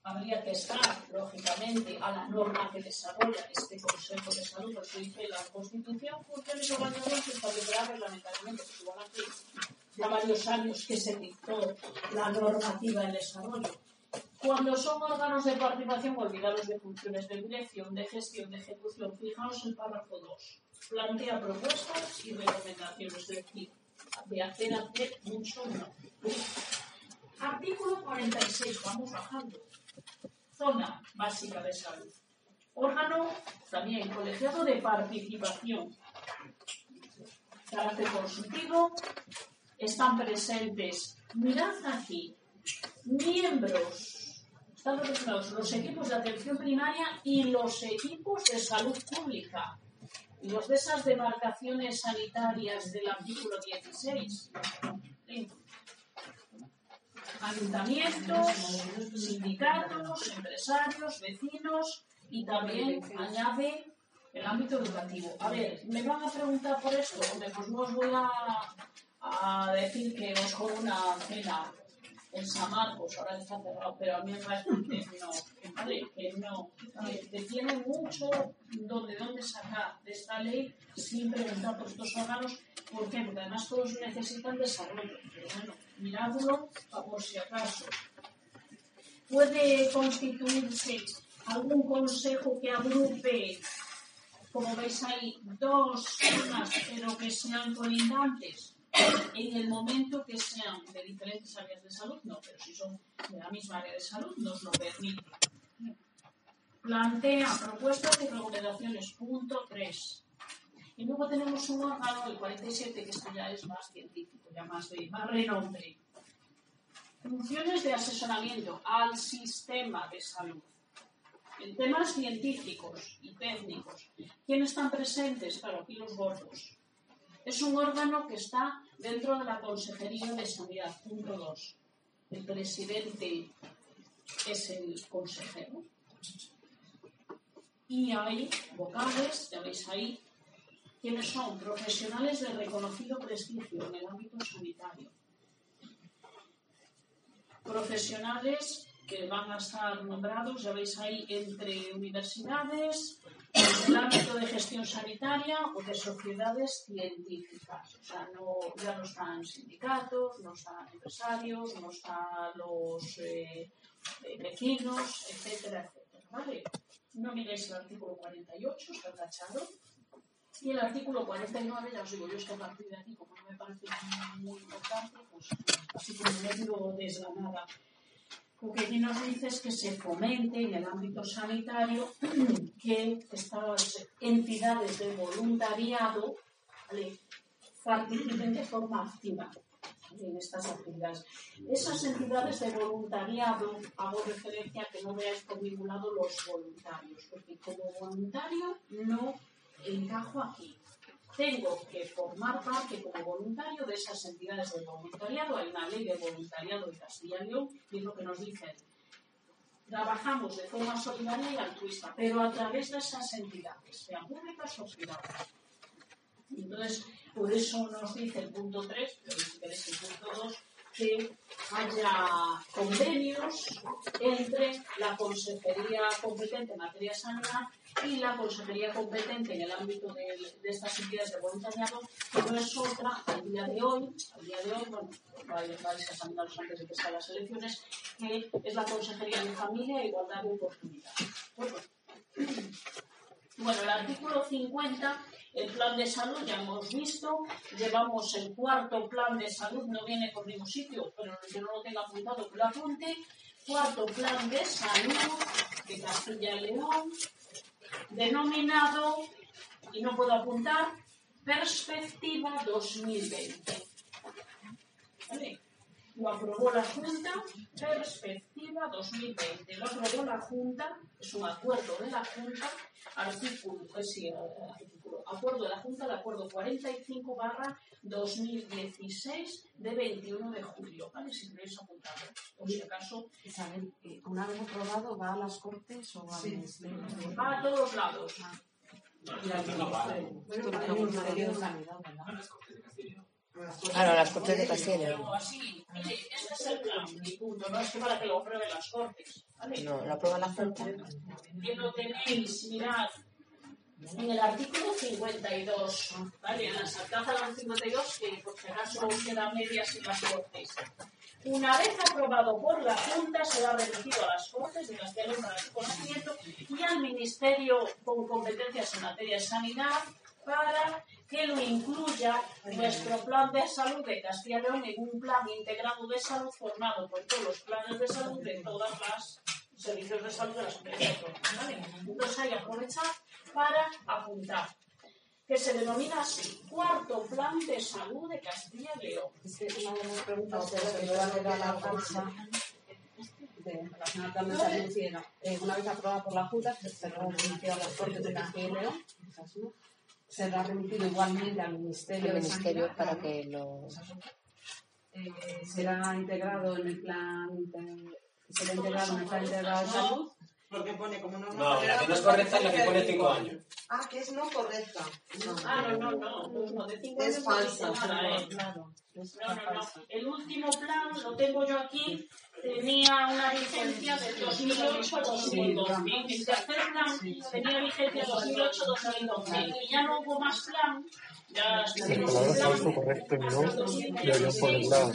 Habría que estar, lógicamente, a la norma que desarrolla este Consejo de Salud, porque dice la Constitución, funciones y organizaciones se establecerá reglamentariamente, pues igual aquí ya varios años que se dictó la normativa de desarrollo. Cuando son órganos de participación, olvidaros de funciones de dirección, de gestión, de ejecución. Fijaos el párrafo 2. Plantea propuestas y recomendaciones, es decir, de hacer hacer mucho no. Artículo 46, vamos bajando. Zona básica de salud. Órgano también colegiado de participación. Carácter consultivo. Están presentes, mirad aquí, miembros, están los equipos de atención primaria y los equipos de salud pública. Los de esas demarcaciones sanitarias del artículo 16. Ayuntamientos, sindicatos, empresarios, vecinos y también añade el ámbito educativo. A ver, ¿me van a preguntar por esto? Hombre, pues no os voy a, a decir que os con una cena en San Marcos, ahora está cerrado, pero a mí me parece que no, que no, que tiene mucho donde, dónde sacar de esta ley sin preguntar por estos órganos, ¿por qué? Porque además todos necesitan desarrollo, pero bueno, miradlo por si acaso. Puede constituirse algún consejo que agrupe, como veis ahí, dos zonas, pero que sean colindantes en el momento que sean de diferentes áreas de salud, no, pero si son de la misma área de salud, nos lo permite. Plantea propuestas y recomendaciones, punto 3. Y luego tenemos un órgano, el 47, que esto ya es más científico, ya más de más renombre. Funciones de asesoramiento al sistema de salud. En temas científicos y técnicos. ¿Quiénes están presentes? Claro, aquí los gordos. Es un órgano que está dentro de la Consejería de Sanidad. Punto 2. El presidente es el consejero. Y hay vocales, ya veis ahí, quienes son profesionales de reconocido prestigio en el ámbito sanitario. Profesionales que van a estar nombrados, ya veis ahí, entre universidades, en el ámbito de gestión sanitaria o de sociedades científicas. O sea, no, ya no están sindicatos, no están empresarios, no están los eh, vecinos, etcétera, etcétera. ¿vale? No miréis el artículo 48, está tachado. Y el artículo 49, ya os digo, yo es que a partir de aquí, como no me parece muy importante, pues así como me digo desganada lo que aquí nos dice es que se fomente en el ámbito sanitario que estas entidades de voluntariado participen de forma activa en estas actividades. Esas entidades de voluntariado, hago referencia a que no veáis por los voluntarios, porque como voluntario no encajo aquí tengo que formar parte como voluntario de esas entidades de voluntariado. Hay una ley de voluntariado de Castilla y León y es lo que nos dicen. Trabajamos de forma solidaria y altruista, pero a través de esas entidades, sean públicas o privadas. Entonces, por eso nos dice el punto 3, pero si queréis el punto 2, que haya convenios entre la Consejería competente en materia de sanidad y la Consejería competente en el ámbito de, estas entidades de voluntariado, que no es otra al día de hoy, al día de hoy, bueno, vais a examinarlos antes de que sean las elecciones, que es la Consejería de Familia e Igualdad de Oportunidades. Bueno, el artículo 50 el plan de salud ya hemos visto, llevamos el cuarto plan de salud, no viene por ningún sitio, pero que no lo tenga apuntado, que lo apunte. Cuarto plan de salud de Castilla y León, denominado, y no puedo apuntar, Perspectiva 2020. lo aprobó la Junta, perspectiva 2020. Lo aprobó la Junta, es un acuerdo de la Junta, artículo, sí, eh, artículo, acuerdo de la Junta, el acuerdo 45 barra 2016 de 21 de julio. ¿Vale? Si queréis apuntarlo, por si acaso. Isabel, eh, una vez aprobado, ¿va a las Cortes o al Ministerio? Va a todos lados. Y al Ministerio. Esto lo tengo en el Ministerio de Sanidad, ¿verdad? Claro, las Cortes de Castilla. No, así, mire, este es el plan, y punto, no es que para que lo aprueben las Cortes. ¿vale? No, lo aprueba la Junta. que lo tenéis, mirad, en el artículo 52, ¿vale? En la saltaza del 52, que por si acaso queda medias y las cortes. Una vez aprobado por la Junta, será remitido a las Cortes de León para su conocimiento y al Ministerio con competencias en materia de sanidad para que lo incluya nuestro plan de salud de Castilla y León en un plan integrado de salud formado por todos los planes de salud de todas las servicios de salud de las autónomas, ¿vale? Entonces hay aprovechar para apuntar que se denomina así, cuarto plan de salud de Castilla y León. Es que una de las preguntas que se la de salud sí era, eh, una vez aprobada por la Junta, se será remitido a las Cortes de Castilla y León, no, será remitido igualmente al Ministerio, de Ministerio para que lo. eh, será integrado en el plan de- será integrado en el plan integrado de salud Porque pone como norma No, la que no es pues, correcta es la que pone 5 años. Ah, que es no correcta. Ah, no, no, no, no, no, de cinco Es no falsa, claro no, no, no. El último plan lo tengo yo aquí. Tenía una vigencia del 2008-2012. El tercer plan tenía vigencia 2008-2012. Y ya no hubo más plan. Ya plan. Correcto y no lo por el lado.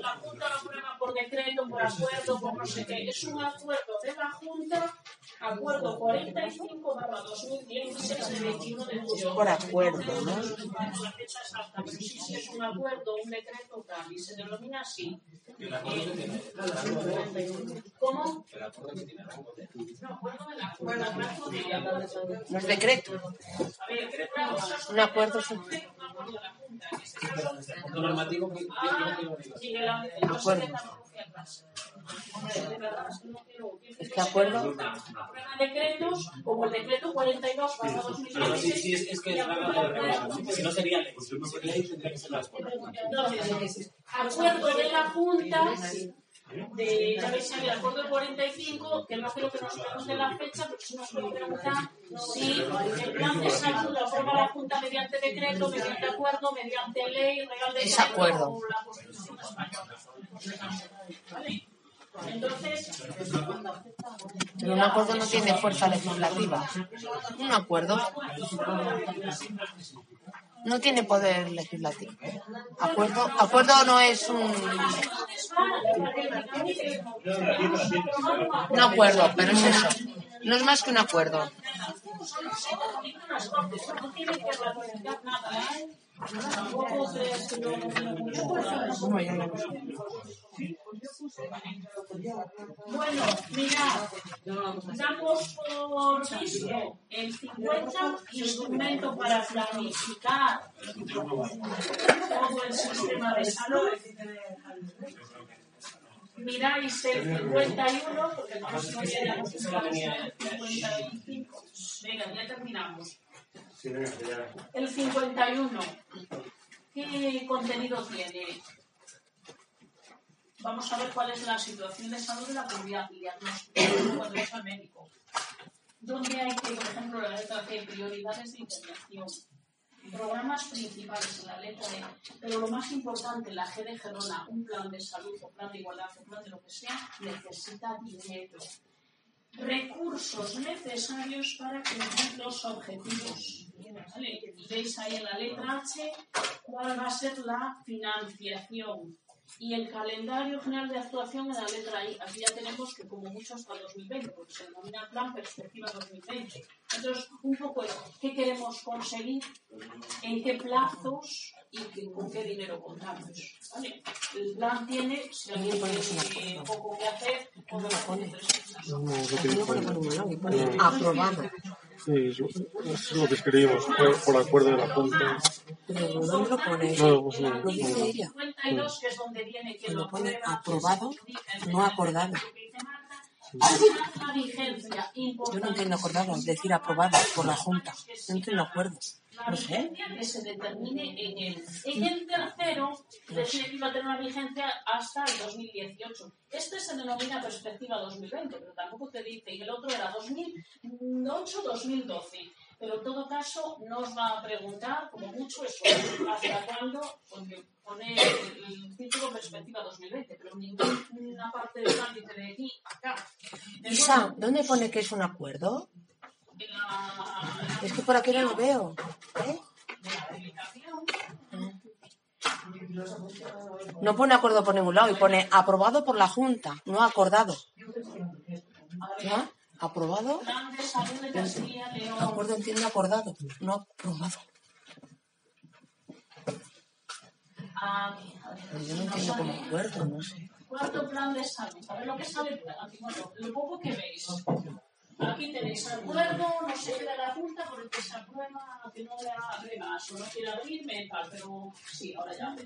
La Junta lo prueba por decreto, por acuerdo, por no sé es un acuerdo de la Junta, acuerdo 45 2010 es por acuerdo, ¿no? Es un acuerdo, un decreto tal, y se denomina así. ¿Cómo? No es decreto. Un acuerdo normativo. Acuerdo deja hacia atrás. Hombre, de verdad, es que no quiero- quiero Es que que acuerdo- Aprueba decretos como el decreto 42 barra No, no, sí, 2016. sí, es, que. Si no sería ley. Acuerdo de la Junta de, ya veis el acuerdo 45, que no creo que nos pregunte la fecha, porque si nos puede preguntar si el plan de salud lo aprueba la Junta mediante decreto, mediante acuerdo, mediante ley, real de Es acuerdo. o la Constitución española. ¿Vale? Pero un acuerdo no tiene fuerza legislativa. Un acuerdo no tiene poder legislativo. Acuerdo, acuerdo no es un, un acuerdo, pero es eso. No es más que un acuerdo. Bueno, mirad, damos por visto el 50 instrumento para planificar todo el sistema de salud. Miráis el 51, porque no nos queríamos el 55. Venga, ya terminamos. El 51. ¿Qué contenido tiene? Vamos a ver cuál es la situación de salud de la comunidad y diagnóstico cuando es al médico. ¿Dónde hay que, por ejemplo, la letra C, prioridades de intervención? Programas principales en la letra E, pero lo más importante, la G de Gerona, un plan de salud o plan de igualdad o plan de lo que sea, necesita dinero. Recursos necesarios para cumplir los objetivos. ¿Vale? Veis ahí en la letra H cuál va a ser la financiación y el calendario general de actuación en la letra I. Aquí ya tenemos que como mucho hasta 2020, porque se denomina Plan Perspectiva 2020. Entonces, un poco es qué queremos conseguir, en qué plazos y qué- con qué dinero contamos. ¿vale? El plan tiene, si alguien tiene poco que hacer, lo pone tres. No, no No aprobado. Sí, eso, es lo que escribimos, por acuerdo de la Junta. Pero ¿dónde lo pone? No, pues no. Lo dice ella. 52, que es donde viene que Cuando lo pone aprobado, no acordado. Yo no entiendo acordado, es decir, aprobado por la Junta. No entiendo acuerdo. No sé. que se determine en el. En el tercero, decía que iba a tener una vigencia hasta el 2018. Este se denomina perspectiva 2020, pero tampoco te dice, y el otro era 2008-2012. Pero en todo caso, nos va a preguntar, como mucho, eso, hasta cuándo, porque pone el título perspectiva 2020, pero ninguna parte del plan dice de aquí acá. Isa, ¿dónde pone que es un acuerdo? En la, Es que por aquí no lo veo. ¿Eh? No pone acuerdo por ningún lado y pone aprobado por la Junta, no acordado. ¿Ya? ¿Aprobado? Acuerdo entiendo acordado, no aprobado. Ah, yo no entiendo como acuerdo, no sé. Cuarto plan de salud. A ver lo que sale aquí. Bueno, lo poco que veis. Aquí tenéis acuerdo, no sé qué de la Junta por el que se aprueba que no le abre más o no quiere abrirme, tal, pero sí, ahora ya.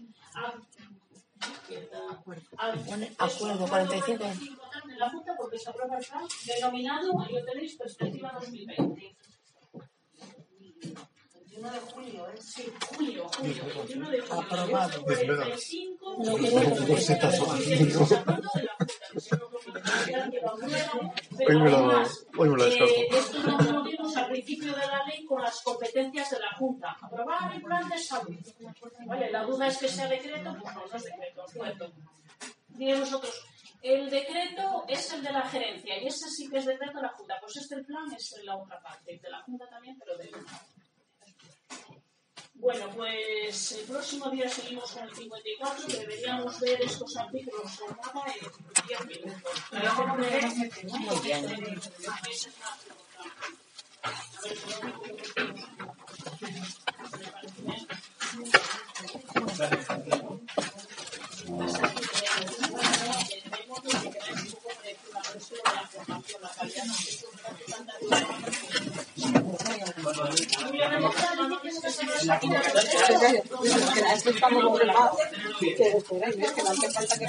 Es acuerdo 45. tal, de la Junta porque se aprueba el plan denominado, lo tenéis, perspectiva 2020. 21 de julio, ¿eh? Sí, julio, julio, 21 de julio. Aprobado. 45, No Hoy me lo- hoy me lo descargo. esto lo vimos al principio de la ley con las competencias de la Junta. Aprobar el plan de salud. Vale, la duda es que sea decreto, pues no, no es decreto, es cierto. Diréis vosotros, el decreto es el de la gerencia y ese sí que es decreto de la Junta. Pues este el plan es la otra parte, de la Junta también, pero de bueno, pues el próximo día seguimos con el 54, que deberíamos ver estos artículos en nada en 10 minutos. Pero me. A ver, si no me Es que estamos ocupados. Que esperáis, es que no hace falta que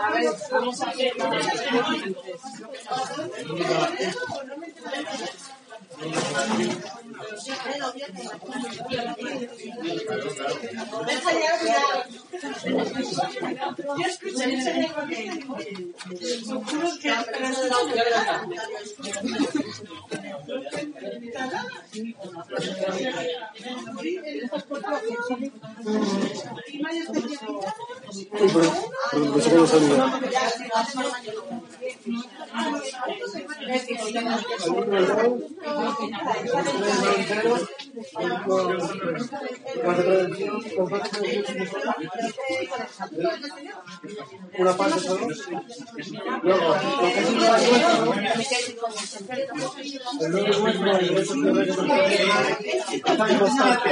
A ver, vamos a ver. Yo escuché ese que que. Una parte solo. Luego, lo que es un el el constante.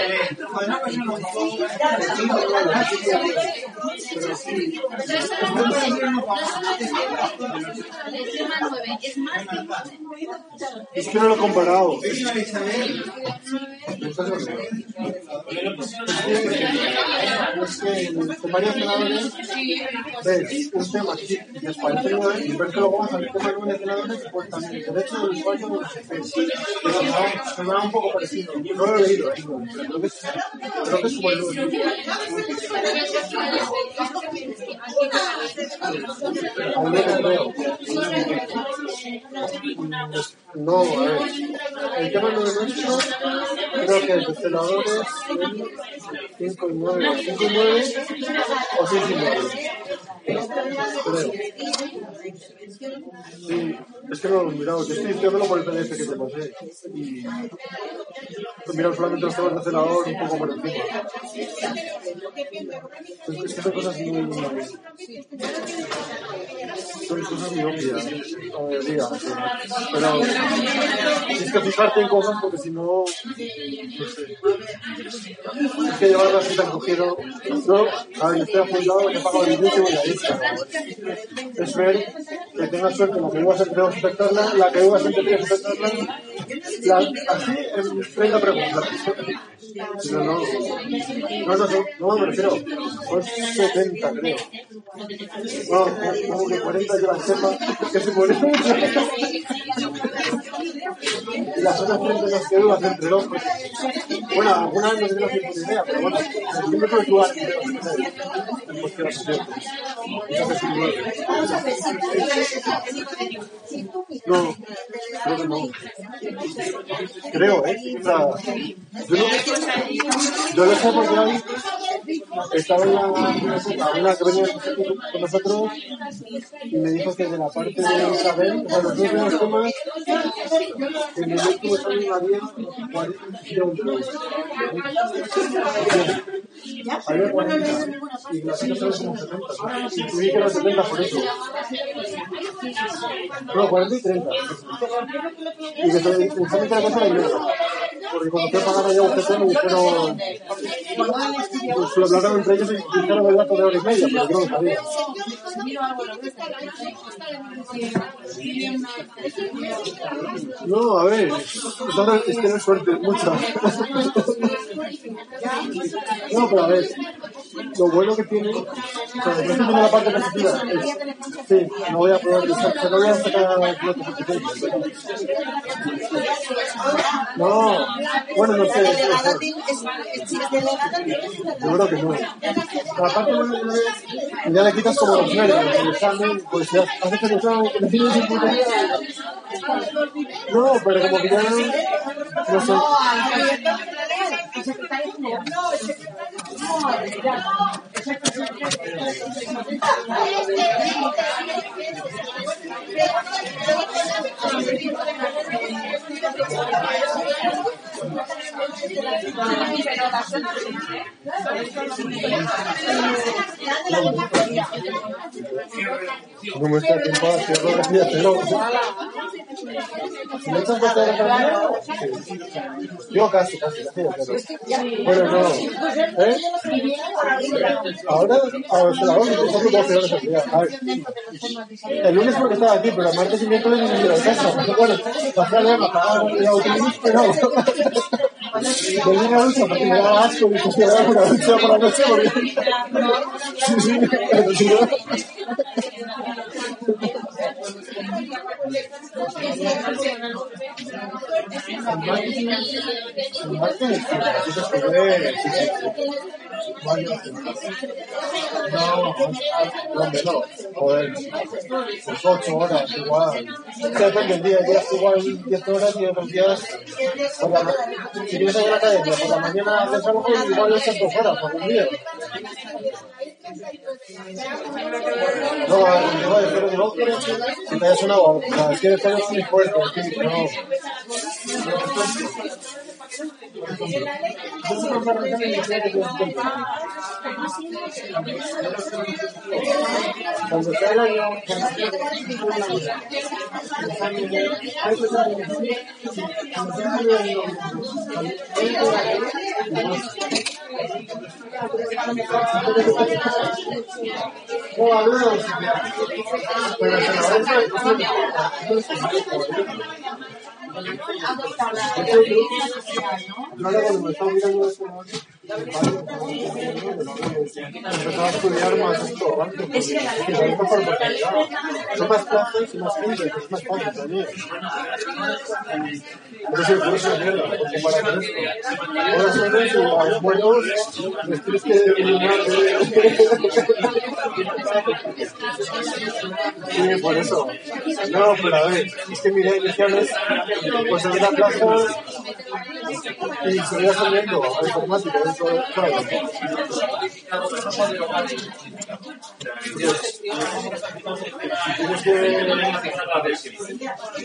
Es que no lo he comparado. Es que en varios senadores ves un tema que nuevo y ves que luego vas al tema de los senadores pues también el derecho del usuario no sé qué. Pero no, me da un poco parecido. No lo he leído, pero creo que es, creo que es. Aún no lo creo. Entonces, No, a ver. El tema no es nuestro, creo que los senadores 5 y 9, 5 y 9 o 6 y 9. Creo. Sí, es que no lo he mirado, yo estoy estudiándolo por el PDF que te pasé. Y miran solamente los temas de celador un poco por encima. Es que son cosas muy... Son cosas muy obvias, la mayoría. Pero tienes que fijarte en cosas porque si no... No. Es que llevarlo así tan cogido... Yo, a ver, estoy apuntado que he pagado el inicio y la lista. Es ver que tengas suerte, la que ibas entre dos espectarla, la que ibas entre tres espectarla, la, así en 30 preguntas. No, no, no, no, no, me refiero, son 70 creo. No, como que 40 yo la sepa, que se mucho. Y las otras 30 las que ibas entre dos, pues, bueno, algunas no tengo ni idea, pero bueno, siempre puedes jugar en cualquier no, creo que no. Creo, ¿eh? O sea, yo, no, yo lo sé porque hoy estaba en la una que con nosotros y me dijo que de la parte de Isabel, o sea, los dos primeros temas, en el último examen había 40 kilómetros. Había 40 y las otras eran como 70. Intuí que eran 70 por eso. No, 40 y 30. Y que de la cosa de mierda. Porque cuando fui a pagar allá a Dijeron, pues lo hablaron entre ellos y dijeron el dato de hora y media, pero yo no lo sabía. No, a ver, es que no es suerte, mucha. No, pero a ver, lo bueno que tiene, o sea, por ejemplo, la parte positiva, sí, no voy a probar, no voy a sacar. No, bueno, no sé. Yo creo que no. La parte que es, ya le quitas como los nervios, el examen, pues ya haces el examen, que. No, pero como que ya no sé. Gracias. ¿Cómo está pero... ¿Se me echan puesta de la Yo casi, casi, pero... Bueno, no. ¿Eh? Ahora, ahora se la vamos a. A ver. El lunes porque estaba aquí, pero martes y miércoles no me iba a casa. Bueno, pasé a pero... Volví a la ducha porque me daba asco y dar una ducha por la noche porque... Sí, sí, no... ¿dónde no? Joder, pues ocho horas igual. Depende del día, días igual 10 horas y otros días... Si vienes a la academia por la mañana haces algo, igual es dos horas por un día. No, igual, pero digo, si te hayas una sea, es que año es muy fuerte, es no. No, no cuando me empezaba a estudiar más. Son más plazas y más gente, es más fácil también. Eso por eso es mierda, porque para esto, ahora y a los buenos les tienes Sí, por eso. No, pero a ver, es que mira, iniciales, pues en la plaza y seguía saliendo a informática,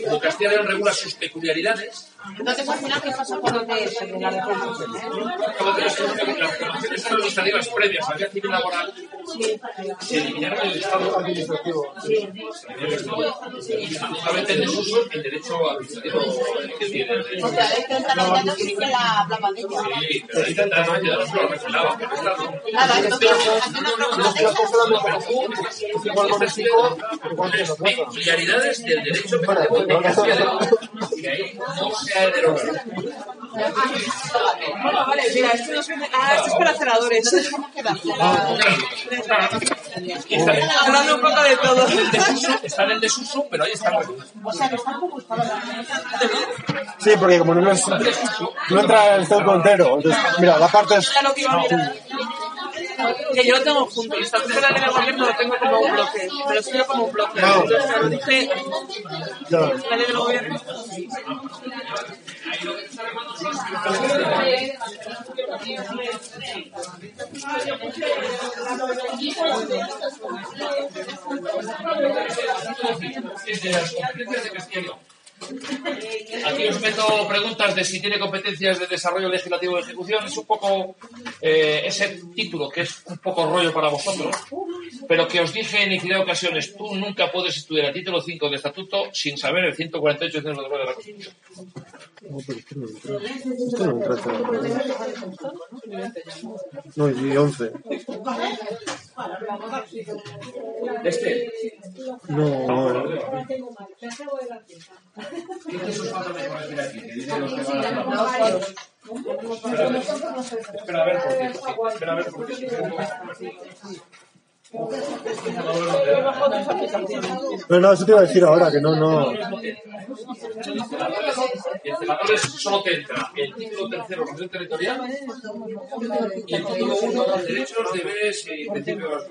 Como Castilla regula sus peculiaridades, Entonces, al final, ¿qué pasa con lo de sobre la representación? acabo de decir que las previas al día civil laboral se eliminaron en el Estado administrativo. Y justamente en desuso el derecho administrativo que tiene el derecho. Porque a veces entra la llana sí que la ella. Sí, está- que peculiaridades del derecho y ahí no se ha derogado. Mira, esto no. Ah, esto es para. Hablando un poco de todo. Están en desuso, pero ahí regulados. O sea, que como estaban Sí, porque como no, no entra el estado entero. Mira, la parte es. Ya lo que iba a mirar. Que yo lo tengo junto. El estatuto de la ley de gobierno lo tengo como un bloque. Me lo escribo como un bloque. No. Entonces, claro, dije Ya. la ley del gobierno. De de. Aquí os meto preguntas de si tiene competencias de desarrollo legislativo de ejecución. Es un poco eh, ese título que es un poco rollo para vosotros, pero que os dije en infinidad de ocasiones, tú nunca puedes estudiar el título 5 del estatuto sin saber el 148 de la Constitución. No, pero es que no entra. No entra. esto. No, y 11. Este. No, no. Qué. Pero no, eso te iba a decir ahora, que no, no. El celadores solo te entra el título tercero, organización territorial, y el título uno, derechos, deberes y principios.